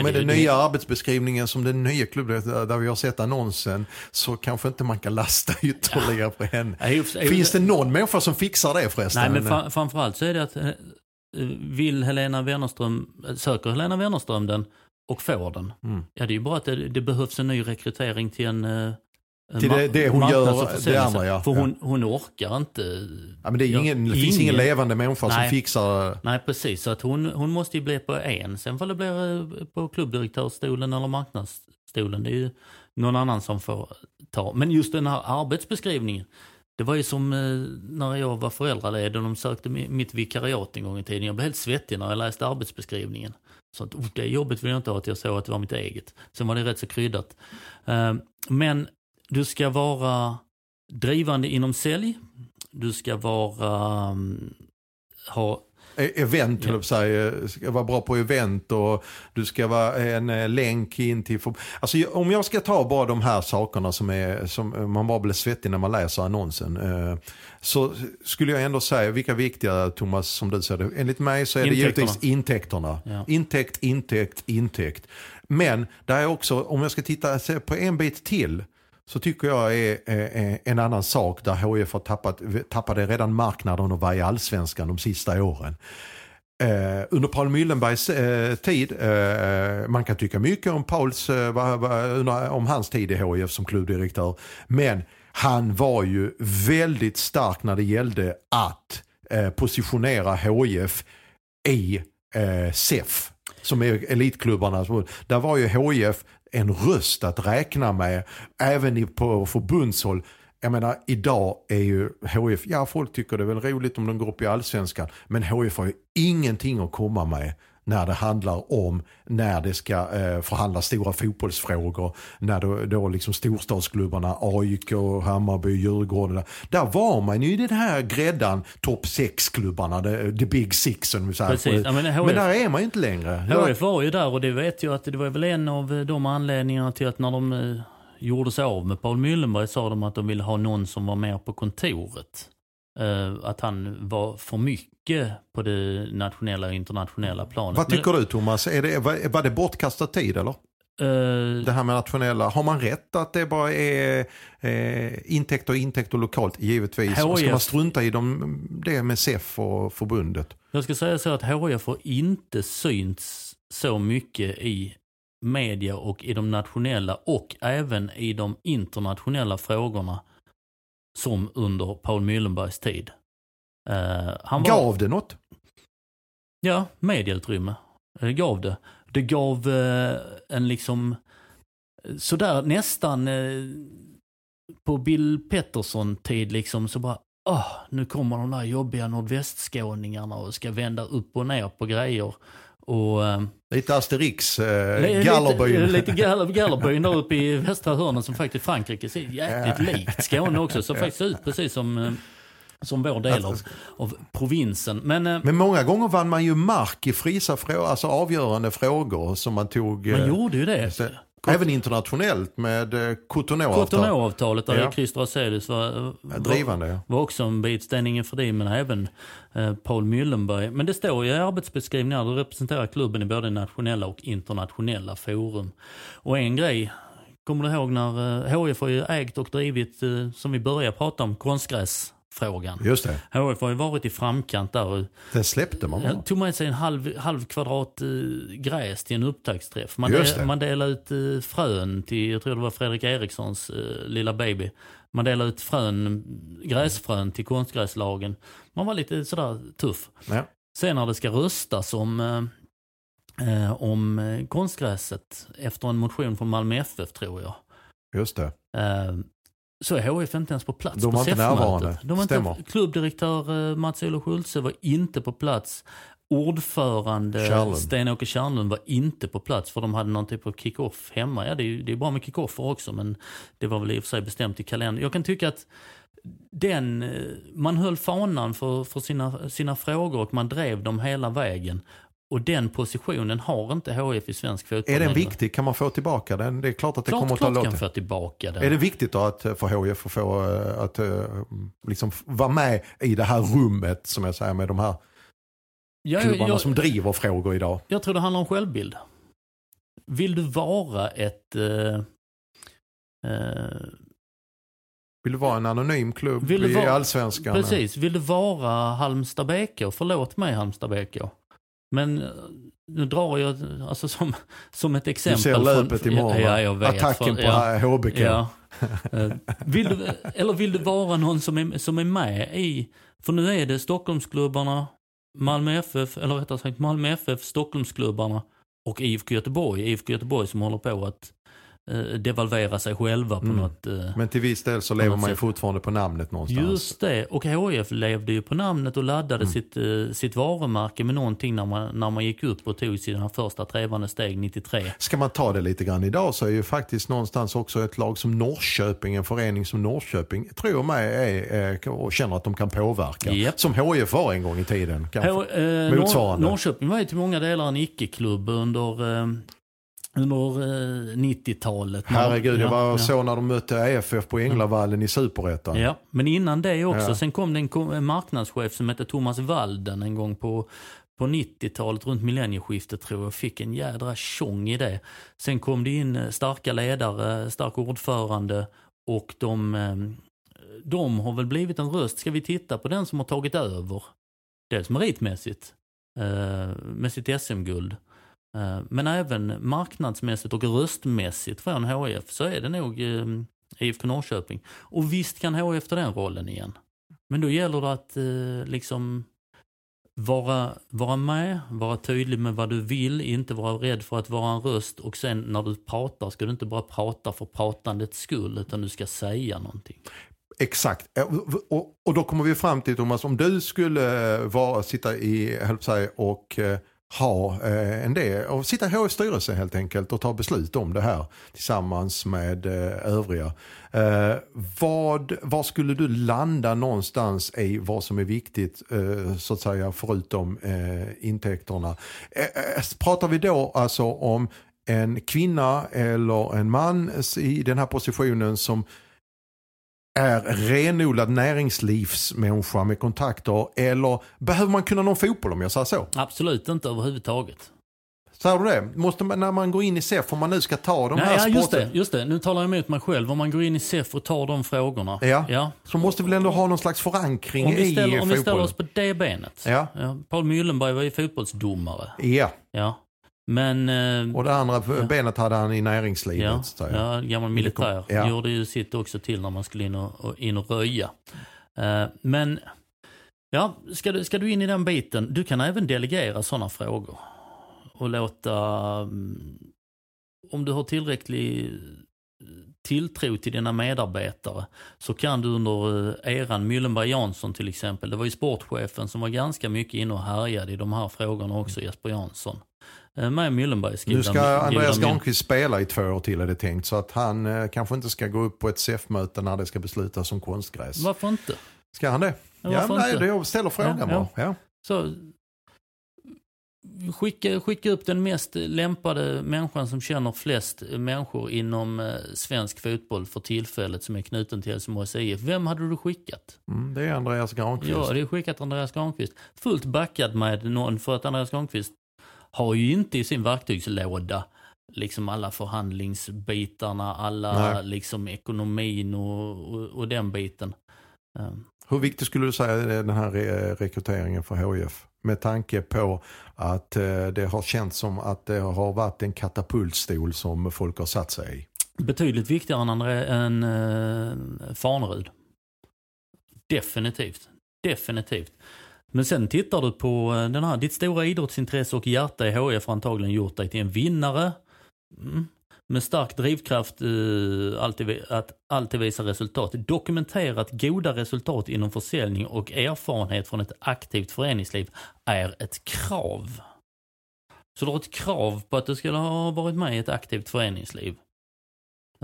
Och med det- den det- nya arbetsbeskrivningen som den nya klubben, där vi har sett annonsen, så kanske inte man kan lasta ytterligare på henne. Ja, Finns det någon människa som fixar det förresten? Nej, men fra, framförallt så är det att eh, vill Helena Wennerström, söker Helena Wennerström den och får den. Mm. Ja, det är ju bara att det, det behövs en ny rekrytering till en, eh, Till det- det hon gör, det andra, ja. För hon, hon orkar inte. Ja, men det, är ingen, det finns ingen levande människa som Nej. fixar... Nej, precis. Så att hon, hon måste ju bli på en. Sen får det bli eh, på klubbdirektörsstolen eller marknadsstolen. Det är ju någon annan som får ta. Men just den här arbetsbeskrivningen. Det var ju som eh, när jag var föräldraledig och de sökte mitt vikariat en gång i tiden. Jag blev helt svettig när jag läste arbetsbeskrivningen. Så att, oh, det jobbet vill jag inte ha att jag såg att det var mitt eget. Sen var det rätt så kryddat. Eh, men du ska vara drivande inom sälj. Du ska vara mm, ha Event, Ja. ja. säga, ska vara bra på event och du ska vara en eh, länk in till... Alltså om jag ska ta bara de här sakerna som, är, som man bara blir svettig när man läser annonsen. Eh, så skulle jag ändå säga, vilka viktiga Thomas som du säger, enligt mig så är det Intäkterna. givetvis intäkterna. Ja. Intäkt, intäkt, intäkt. Men det är också, om jag ska titta på en bit till, så tycker jag är, eh, eh, en annan sak där HIF har tappat, eh, tappade redan marknaden och var i allsvenskan de sista åren. Eh, under Paul Müllenbergs eh, tid, eh, man kan tycka mycket om Pauls, eh, va, va, om hans tid i HIF som klubbdirektör. Men han var ju väldigt stark när det gällde att eh, positionera HIF i eh, SEF som är elitklubbarna. Där var ju HIF en röst att räkna med även på förbundshåll. Jag menar idag är ju HF, ja folk tycker det är väl roligt om de går upp i allsvenskan. Men HIF har ju ingenting att komma med när det handlar om när det ska eh, förhandlas stora fotbollsfrågor. När då, då liksom storstadsklubbarna AIK, Hammarby, Djurgården. Där var man ju i den här gräddan topp 6-klubbarna, the, the, big six. Precis. Ja, men, HF, men där är man inte längre. HF var ju där och det vet jag att det var väl en av de anledningarna till att när de eh, gjorde sig av med Paul Müllenberg sa de att de ville ha någon som var mer på kontoret. Uh, att han var för mycket på det nationella och internationella planet. Vad tycker du Thomas? Är det, var, var det bortkastad tid eller? Uh, det här med nationella, har man rätt att det bara är eh, intäkter och intäkter lokalt? Givetvis. HF, ska man strunta i dem, det med SEF och förbundet? Jag ska säga så att HIF har inte synts så mycket i media och i de nationella och även i de internationella frågorna som under Paul Müllenbergs tid. Uh, han var, gav det något? Ja, medieutrymme uh, gav det. Det gav uh, en liksom sådär nästan på Bill Pettersson-tid liksom så bara oh, nu kommer de där jobbiga nordvästskåningarna och ska vända upp och ner på grejer. Och, lite Asterix, eh, Gallerbyn. Lite, lite Gallerbyn där uppe i västra hörnen som faktiskt Frankrike ser jäkligt likt Skåne också. Som faktiskt ser ut precis som, eh, som vår del av, av provinsen. Men, eh, Men många gånger vann man ju mark i frisa frågor, alltså avgörande frågor som man tog. Man gjorde ju det. Så, Även internationellt med eh, Cotonou-avtalet. Cotonou-avtalet där ja. Christer Azelius var, var, Drivande, ja. var också en bit ställningen för det, men även eh, Paul Müllenberg. Men det står ju i arbetsbeskrivningar, du representerar klubben i både nationella och internationella forum. Och en grej, kommer du ihåg när eh, HIF har ju ägt och drivit, eh, som vi började prata om, konstgräs frågan. Just det. HF har ju varit i framkant där. Den släppte man bara. Tog med sig en halv, halv kvadrat uh, gräs till en upptaktsträff. Man, del, man delade ut uh, frön till, jag tror det var Fredrik Erikssons uh, lilla baby. Man delade ut frön, gräsfrön till konstgräslagen. Man var lite sådär tuff. Ja. Sen när det ska röstas om, om konstgräset efter en motion från Malmö FF tror jag. Just det så är HIF inte ens på plats De var på inte närvarande. De var inte, klubbdirektör eh, Mats-Olof Schultze var inte på plats. Ordförande Sten-Åke Kärnlund var inte på plats för de hade någon typ av kick-off hemma. Ja, det är, det är bra med kick-offer också men det var väl i och för sig bestämt i kalendern. Jag kan tycka att den, eh, man höll fanan för, för sina, sina frågor och man drev dem hela vägen. Och den positionen har inte HF i svensk fotboll Är den viktig? Kan man få tillbaka den? Det är klart att det klart, kommer att ta kan få tillbaka den. Är det viktigt då att för HF att få eh, att eh, liksom vara med i det här rummet som jag säger med de här ja, klubbarna jag, som driver frågor idag? Jag tror det handlar om självbild. Vill du vara ett uh, uh, vill du vara en anonym klubb i vara, allsvenskan? Precis. Vill du vara Halmstad BK? Förlåt mig Halmstad BK. Men eh, nu drar jag alltså som, som ett exempel. Du ser löpet från, imorgon ja, jag vet, Attacken för, på ja, HBK. Ja. Eh, vill du, eller vill du vara någon som är, som är med i, för nu är det Stockholmsklubbarna, Malmö FF, eller rättare sagt Malmö FF, Stockholmsklubbarna och IFK Göteborg. IFK Göteborg som håller på att devalvera sig själva på mm. något eh, Men till viss del så lever man ju fortfarande på namnet någonstans. Just det, och HIF levde ju på namnet och laddade mm. sitt, uh, sitt varumärke med någonting när man, när man gick upp och tog sina första trevande steg 93. Ska man ta det lite grann idag så är ju faktiskt någonstans också ett lag som Norrköping, en förening som Norrköping, tror jag mig är, är, och känner att de kan påverka. Yep. Som HIF var en gång i tiden. Kanske. H eh, Motsvarande. Norrköping var ju till många delar en icke-klubb under eh, under eh, 90-talet. Herregud, jag var ja, så när de mötte EFF på Änglavallen i Superettan. Ja, men innan det också. Ja. Sen kom det en, marknadschef som hette Thomas Walden en gång på, på 90-talet, runt millennieskiftet tror jag, fick en jädra tjong i det. Sen kom det in eh, starka ledare, stark ordförande och de, eh, de har väl blivit en röst. Ska vi titta på den som har tagit över? Dels meritmässigt eh, med sitt SM-guld. Eh, men även marknadsmässigt och röstmässigt från HF så är det nog ehm, IFK Norrköping. Och visst kan HF ta den rollen igen. Men då gäller det att eh, liksom vara, vara med, vara tydlig med vad du vill, inte vara rädd för att vara en röst och sen när du pratar ska du inte bara prata för pratandets skull utan du ska säga någonting. Exakt. Eh, och, och då kommer vi fram till Thomas, om du skulle vara, sitta i, höll säga, och ha eh, en del, och sitta i HF styrelse helt enkelt och ta beslut om det här tillsammans med eh, övriga. Eh, vad, vad skulle du landa någonstans i vad som är viktigt eh, så att säga förutom eh, intäkterna? Eh, eh pratar vi då alltså om en kvinna eller en man i den här positionen som är renodlad näringslivsmänniska med kontakter eller behöver man kunna någon fotboll om jag säger så? Absolut inte överhuvudtaget. Säger du det? Måste man, när man går in i SEF, om man nu ska ta de Nej, här ja, sporten. just det, just det, nu talar jag emot mig själv. Om man går in i SEF och tar de frågorna. Ja. ja. Så måste vi väl ändå ha någon slags förankring Om vi, i ställer, om vi ställer fotbollen. oss på det benet. Ja. Paul Myllenberg var ju fotbollsdomare. Ja, Ja. Men... eh, och det andra benet hade han i näringslivet. Ja, så att säga. ja, gammal militär. Ja. Gjorde ju sitt också till när man skulle in och, och, in och röja. Eh, men, ja, ska du, ska du in i den biten, du kan även delegera sådana frågor. Och låta, mm, om du har tillräcklig tilltro till dina medarbetare så kan du under eh, eran Myllenberg Jansson till exempel, det var ju sportchefen som var ganska mycket inne och härjade i de här frågorna också, Jesper Jansson. Eh, Med Myllenberg Nu ska Andreas Granqvist spela i två år till är det tänkt. Så att han eh, kanske inte ska gå upp på ett SEF-möte när det ska beslutas om konstgräs. Varför inte? Ska han det? Ja, Ja, nej, inte? det jag ställer frågan Ja, bara. ja. Ja. Så skicka, skicka upp den mest lämpade människan som känner flest människor inom eh, svensk fotboll för tillfället som är knuten till Helsingborgs IF. Vem hade du skickat? Mm, det är Andreas Granqvist. Ja, det är skickat Andreas Granqvist. Fullt backad med någon för att Andreas Granqvist har ju inte i sin verktygslåda liksom alla förhandlingsbitarna, alla Nej. liksom ekonomin och, och, och den biten. Eh, Hur viktig skulle du säga är den här re- rekryteringen för HIF? Med tanke på att eh, det har känts som att det har varit en katapultstol som folk har satt sig i. Betydligt viktigare än, än äh, Farnerud. Definitivt. Definitivt. Men sen tittar du på eh, den här, ditt stora idrottsintresse och hjärta i HIF har antagligen gjort dig till en vinnare. Mm. Med stark drivkraft uh, alltid, att alltid visa resultat. Dokumenterat goda resultat inom försäljning och erfarenhet från ett aktivt föreningsliv är ett krav. Så du har ett krav på att du skulle ha varit med i ett aktivt föreningsliv.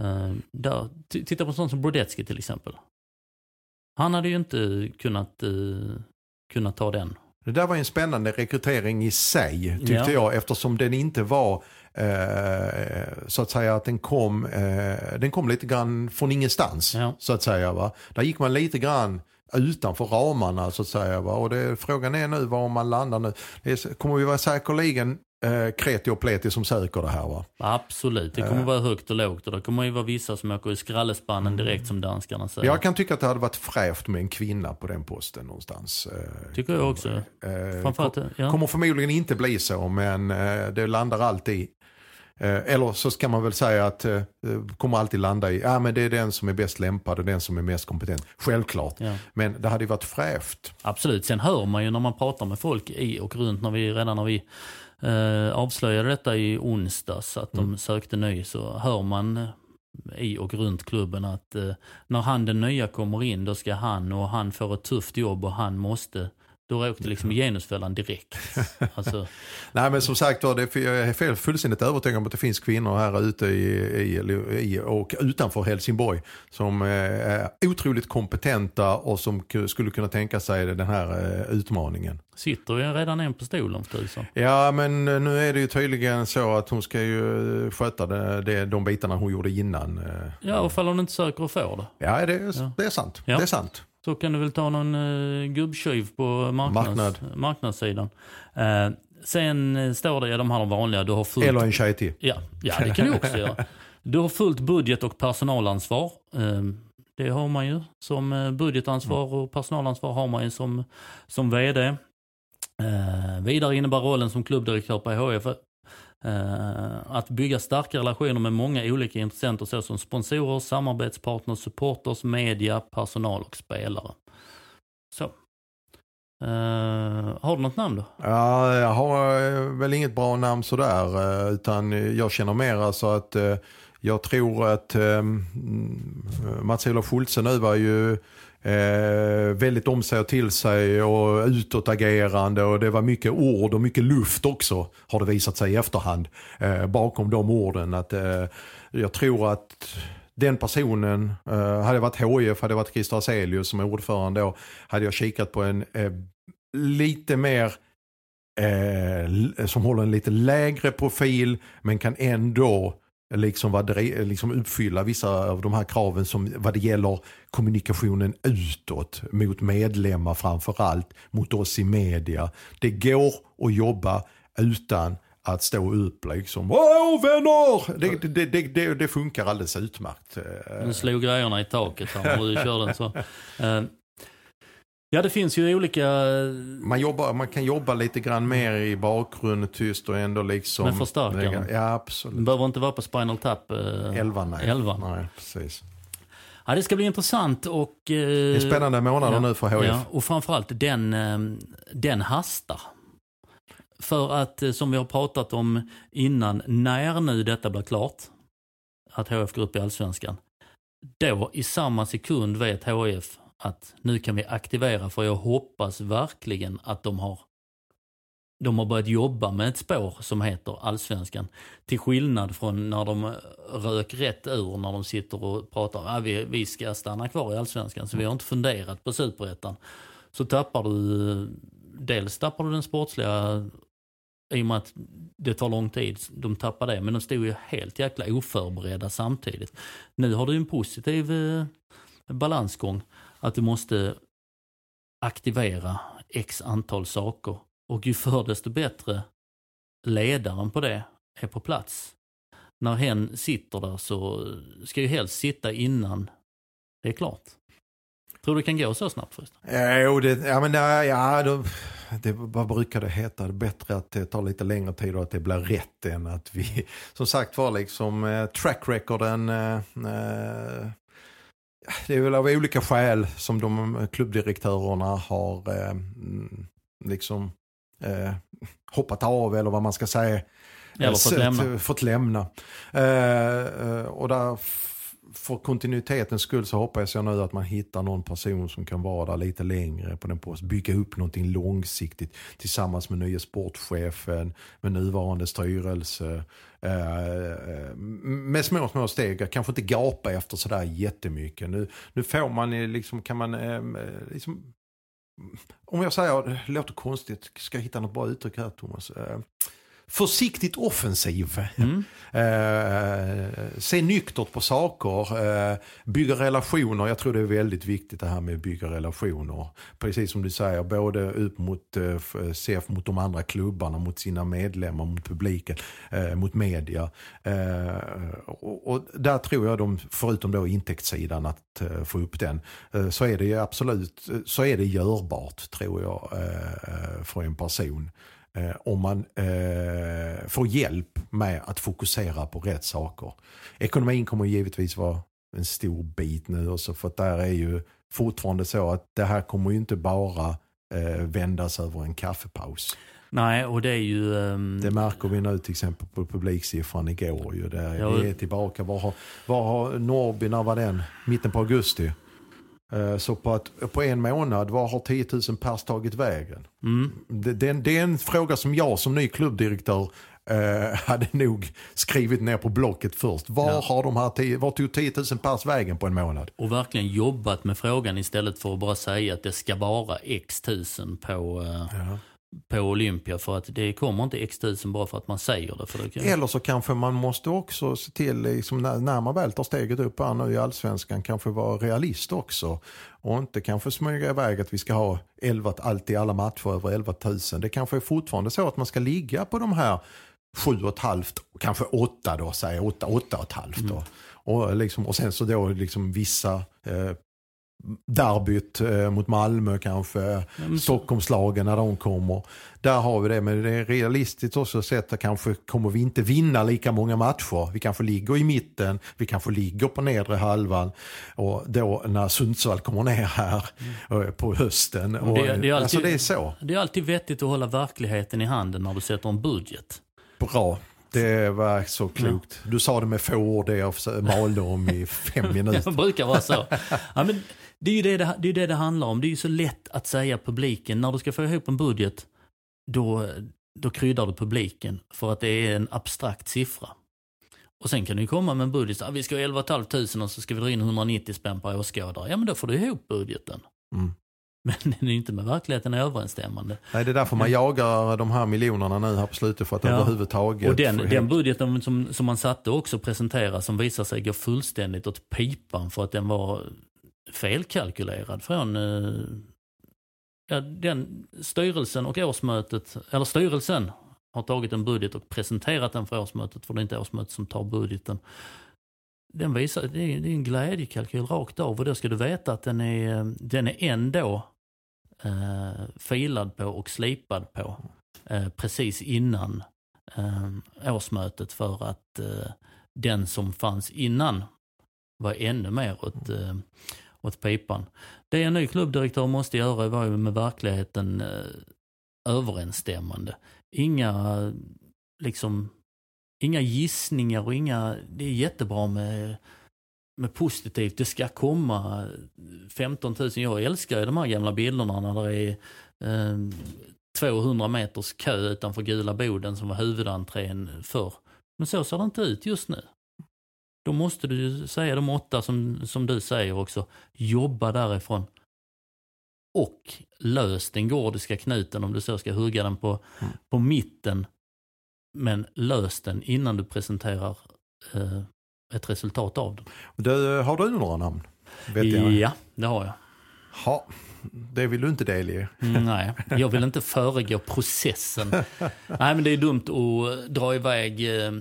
Uh, där, titta på sånt som Brodecki till exempel. Han hade ju inte kunnat, uh, kunnat ta den. Det där var en spännande rekrytering i sig tyckte Ja. jag eftersom den inte var eh, så att säga att den kom, eh, den kom lite grann från ingenstans. Ja. Så att säga va. Där gick man lite grann utanför ramarna så att säga. Va? Och det, frågan är nu var man landar nu. Det är, kommer vi vara säkerligen eh, kreti och pleti som söker det här va. Absolut, det kommer vara högt och lågt och det kommer ju vara vissa som åker i skrallespannen direkt som danskarna säger. Jag kan tycka att det hade varit fräscht med en kvinna på den posten någonstans. Eh, Tycker jag också. Eh, Framförallt, ja. Kommer förmodligen inte bli så men eh, det landar alltid eh, eller så ska man väl säga att eh, det kommer alltid landa i, ja men det är den som är bäst lämpad och den som är mest kompetent. Självklart. Ja. Men det hade ju varit fräscht. Absolut, sen hör man ju när man pratar med folk i och runt, när vi, redan när vi eh, avslöjade detta i onsdags, att de sökte ny, så hör man eh, i och runt klubben att eh, när han den nya kommer in, då ska han och han får ett tufft jobb och han måste, då åkte liksom genusfällan direkt. Alltså, Nej men som sagt var, det jag är fullständigt övertygad om att det finns kvinnor här ute i, i, i och utanför Helsingborg som eh, är otroligt kompetenta och som ku- skulle kunna tänka sig den här eh, utmaningen. sitter ju redan en på stolen för tusan. Ja men eh, nu är det ju tydligen så att hon ska ju sköta det, det, de bitarna hon gjorde innan. Ja, och ifall hon inte söker och får det. Ja det är, det är sant. Ja. Det är sant. Så kan du väl ta någon uh, gubbtjuv på marknads, Marknad. marknadssidan. Eh, sen eh, står det, ja de här de vanliga, du har fullt... Eller en tjej till. Ja, ja, det kan du också göra. Du har fullt budget och personalansvar. Eh, det har man ju som eh, budgetansvar och personalansvar har man ju som, som VD. Eh, vidare innebär rollen som klubbdirektör på HF eh, Eh, att bygga starka relationer med många olika intressenter såsom sponsorer, samarbetspartners, supporters, media, personal och spelare. Så. Uh, har du något namn då? Ja, jag har eh, väl inget bra namn sådär. Utan jag känner mer alltså att jag tror att Mats-Olof Schultze nu var ju eh, väldigt om sig och till sig och utåtagerande och det var mycket ord och mycket luft också har det visat sig i efterhand eh, bakom de orden. Att, eh, jag tror att den personen, eh, hade jag varit HIF, hade jag varit Christer Aselius som är ordförande då, hade jag kikat på en eh, lite mer eh, som håller en lite lägre profil men kan ändå liksom, vad liksom uppfylla vissa av de här kraven som vad det gäller kommunikationen utåt mot medlemmar framför allt, mot oss i media. Det går att jobba utan att stå upp liksom, Åh vänner! Det, det, det, det, det funkar alldeles utmärkt. Eh, Nu slog grejerna i taket när du kör den så. Eh, Ja, det finns ju olika... Man, jobbar, man kan jobba lite grann mer i bakgrund tyst och ändå liksom... Med förstärkaren. Ja, absolut. behöver inte vara på Spinal Tap. eh, Elvan, nej. Elvan. nej precis. Ja, det ska bli intressant och... Det är spännande månader nu för HF. Ja, och framförallt den, eh, den hastar. För att, eh, som vi har pratat om innan, när nu detta blir klart, att HF går upp i Allsvenskan, då i samma sekund vet HF att nu kan vi aktivera, för jag hoppas verkligen att de har de har börjat jobba med ett spår som heter Allsvenskan. Till skillnad från när de rök rätt ur när de sitter och pratar om att vi, vi ska stanna kvar i Allsvenskan. Så vi har inte funderat på Superettan. Så tappar du, dels tappar du den sportsliga i och med att det tar lång tid. De tappar det, men de stod ju helt jäkla oförberedda samtidigt. Nu har du en positiv eh, balansgång. Att du måste aktivera x antal saker. Och ju förr desto bättre ledaren på det är på plats. När hen sitter där så ska ju helst sitta innan det är klart. Tror du det kan gå så snabbt förresten? Jo, det, ja, men ja, då, det, vad brukar det heta? Det är bättre att det tar lite längre tid och att det blir rätt än att vi, som sagt var, liksom eh, track recorden. Eh, eh det är väl av olika skäl som de klubbdirektörerna har eh, mm, liksom eh, hoppat av eller vad man ska säga. Eller fått Sett- lämna. Fått lämna. Eh, eh, och där, för kontinuitetens skull så hoppas jag nu att man hittar någon person som kan vara där lite längre på den posten. Bygga upp någonting långsiktigt tillsammans med nya sportchefen, med nuvarande styrelse. Eh, eh med små, små steg. Kanske inte gapa efter sådär jättemycket. Nu, nu får man liksom, kan man eh, liksom, om jag säger, det låter konstigt, ska jag hitta något bra uttryck här Thomas? Eh, Eh, försiktigt offensiv. Mm. Eh, se nyktert på saker, eh, bygga relationer. Jag tror det är väldigt viktigt det här med att bygga relationer. Precis som du säger, både ut mot eh, CF, mot de andra klubbarna, mot sina medlemmar, mot publiken, eh, mot media. Eh, och, och där tror jag de, förutom då intäktssidan, att eh, få upp den, eh, så är det absolut så är det görbart tror jag eh, för en person. Eh, om man eh, får hjälp med att fokusera på rätt saker. Ekonomin kommer givetvis vara en stor bit nu också för att där är ju fortfarande så att det här kommer ju inte bara eh, vändas över en kaffepaus. Nej, och det är ju... ehm, Det märker vi nu till exempel på publiksiffran igår. Ju. Där Ja, vi är tillbaka. Var har, var har Norrby, när var den? Mitten på augusti. Eh, Så på, att, på en månad, var har 10 000 pers tagit vägen? mm, Det, det, är en- det är en fråga som jag som ny klubbdirektör eh, hade nog skrivit ner på blocket först. Var, Ja. har de här 10, var tog 10 000 pers vägen på en månad? och verkligen jobbat med frågan istället för att bara säga att det ska vara x tusen på, eh, på Olympia. För att det kommer inte x tusen bara för att man säger det. För det kan... Eller så kanske man måste också se till, liksom, när, när man väl tar steget upp här nu i allsvenskan, kanske vara realist också. Och inte kanske smyga iväg att vi ska ha 11, allt i alla matcher över 11 000. Det kanske är fortfarande så att man ska ligga på de här sju och ett halvt, kanske åtta då, säger åtta, åtta och ett halvt då. Mm. Och, liksom, och sen så då liksom vissa eh, derbyt eh, mot Malmö kanske, så- Stockholmslagen när de kommer. Där har vi det, men det är realistiskt också sett att kanske kommer vi inte vinna lika många matcher. Vi kanske ligger i mitten, vi kanske ligger på nedre halvan och då när Sundsvall kommer ner här eh, på hösten. Och Och, det- det är alltid- alltså det är så. Det är alltid vettigt att hålla verkligheten i handen när du sätter en budget. Bra. Det var så klokt. Du sa det med få ord, det jag malde om i fem Det minuter. brukar vara så. Ja, men det är ju det det, det, är det det handlar om. Det är ju så lätt att säga publiken, när du ska få ihop en budget, då, då kryddar du publiken för att det är en abstrakt siffra. Och sen kan du komma med en budget, ah, vi ska ha 11 500 och så ska vi dra in 190 spänn per åskådare. Ja men då får du ihop budgeten. Mm. Men den är inte med verkligheten överensstämmande. Nej, det är därför man jagar de här miljonerna nu här på slutet för att Ja. överhuvudtaget Och den, den budgeten som, som man satte också presenteras som visar sig gå fullständigt åt pipan för att den var felkalkylerad från eh, ja, den styrelsen och årsmötet, eller styrelsen har tagit en budget och presenterat den för årsmötet, för det är inte årsmötet som tar budgeten. Den visar, det är en glädjekalkyl rakt av och då ska du veta att den är, den är ändå eh, filad på och slipad på eh, precis innan eh, årsmötet för att eh, den som fanns innan var ännu mer åt, eh, åt pipan. Det en ny klubbdirektör måste göra var ju med verkligheten eh, överensstämmande. Inga, liksom, inga gissningar och inga, det är jättebra med med positivt, det ska komma 15 000. Jag älskar ju de här gamla bilderna när det är eh, 200 meters kö utanför Gula Boden som var huvudentrén förr. Men så ser det inte ut just nu. Då måste du ju säga de åtta som, som du säger också, jobba därifrån. Och lös den gordiska knuten om du så ska hugga den på, Mm. på mitten. Men lös den innan du presenterar eh, ett resultat av den. Du, har du några namn? Vet jag. Ja, det har jag. Ha, det vill du inte delge. Mm, Nej, jag vill inte föregå processen. Nej, men det är dumt att dra iväg, eh,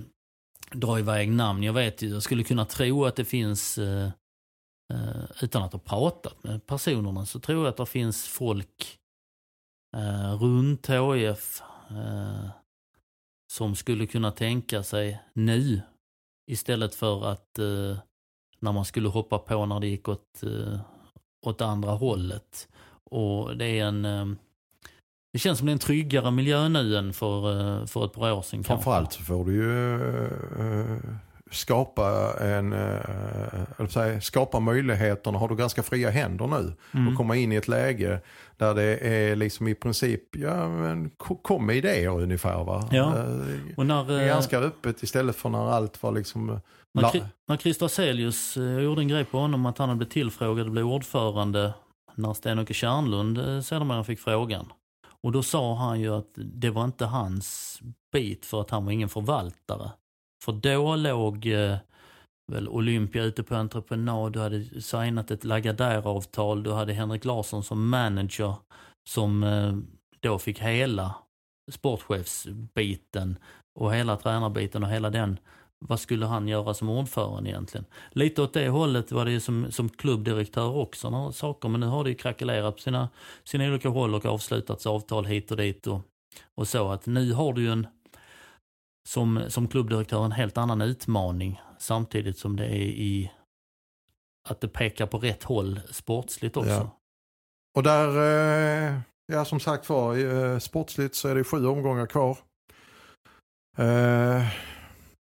dra iväg namn. Jag vet jag skulle kunna tro att det finns, eh, eh, utan att ha pratat med personerna, så tror jag att det finns folk runt HIF som skulle kunna tänka sig nu istället för att eh, när man skulle hoppa på när det gick åt, eh, åt andra hållet. Och det är en... eh, Det känns som det är en tryggare miljö nu än för, eh, för ett par år sedan. kanske. Framförallt så får du ju eh, skapa en, eh, eller säga, skapa möjligheterna. Har du ganska fria händer nu Mm. och komma in i ett läge där det är liksom i princip, ja men ko- kom med idéer ungefär va. Ja. Eh, Och när, eh, ganska öppet istället för när allt var liksom när, Kri- när Christer eh, jag gjorde en grej på honom att han hade blivit tillfrågad att bli ordförande när Sten-Åke Kärnlund eh, sedermera fick frågan. Och då sa han ju att det var inte hans bit för att han var ingen förvaltare. För då låg eh, väl Olympia ute på entreprenad, du hade signat ett Lagardère-avtal, du hade Henrik Larsson som manager som eh, då fick hela sportchefsbiten och hela tränarbiten och hela den. Vad skulle han göra som ordförande egentligen? Lite åt det hållet var det ju som, som klubbdirektör också några saker men nu har det ju krackelerat på sina, sina olika håll och avslutats avtal hit och dit och, och så att nu har du ju en som, som klubbdirektör en helt annan utmaning samtidigt som det är i att det pekar på rätt håll sportsligt också. Ja. Och där, eh, ja som sagt var, eh, sportsligt så är det sju omgångar kvar. Eh,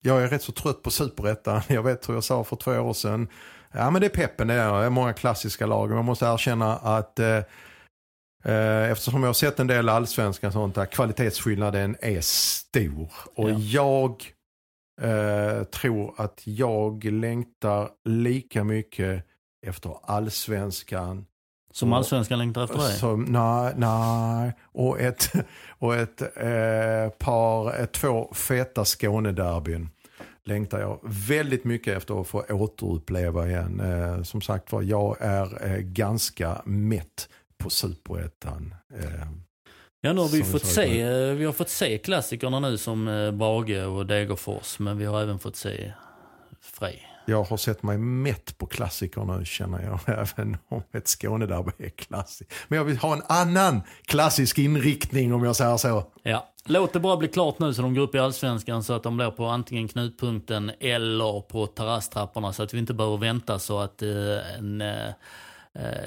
jag är rätt så trött på superettan. Jag vet hur jag sa för två år sedan. Ja men det är peppen det är. Många klassiska lag. Man måste erkänna att eftersom jag har sett en del allsvenskan och sånt där, kvalitetsskillnaden är stor. Och Ja. jag eh, tror att jag längtar lika mycket efter allsvenskan Som allsvenskan längtar efter dig. som, nej, nej. Och ett, och ett eh, par, ett, två feta Skånederbyn längtar jag väldigt mycket efter att få återuppleva igen. Eh, som sagt var, jag är eh, ganska mätt på superettan. Eh, Ja, nu har vi, fått se, eh, vi har fått se klassikerna nu som eh, Brage och Degerfors, men vi har även fått se Frej. Jag har sett mig mätt på klassiker nu känner jag. Även om ett Skånederby är klassiskt. Men jag vill ha en annan klassisk inriktning om jag säger så. Ja. Låt det bara bli klart nu så de går upp i Allsvenskan så att de blir på antingen knutpunkten eller på terrasstrapporna så att vi inte behöver vänta så att eh, en... Eh,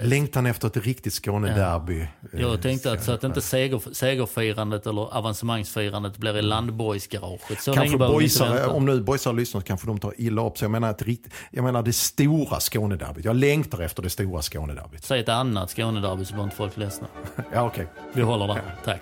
Längtan efter ett riktigt Skånederby. eh, jag tänkte att så att inte seger, segerfirandet eller avancemangsfirandet blir i Landborgsgaraget. Så Kanske boysare, om nu boysare lyssnar så kanske de tar illa upp sig. Jag menar, ett rikt, jag menar det stora Skånederbyt. Jag längtar efter det stora Skånederbyt. Säg ett annat Skånederby så blir inte folk ledsna. Ja, okej. Vi håller där. Tack.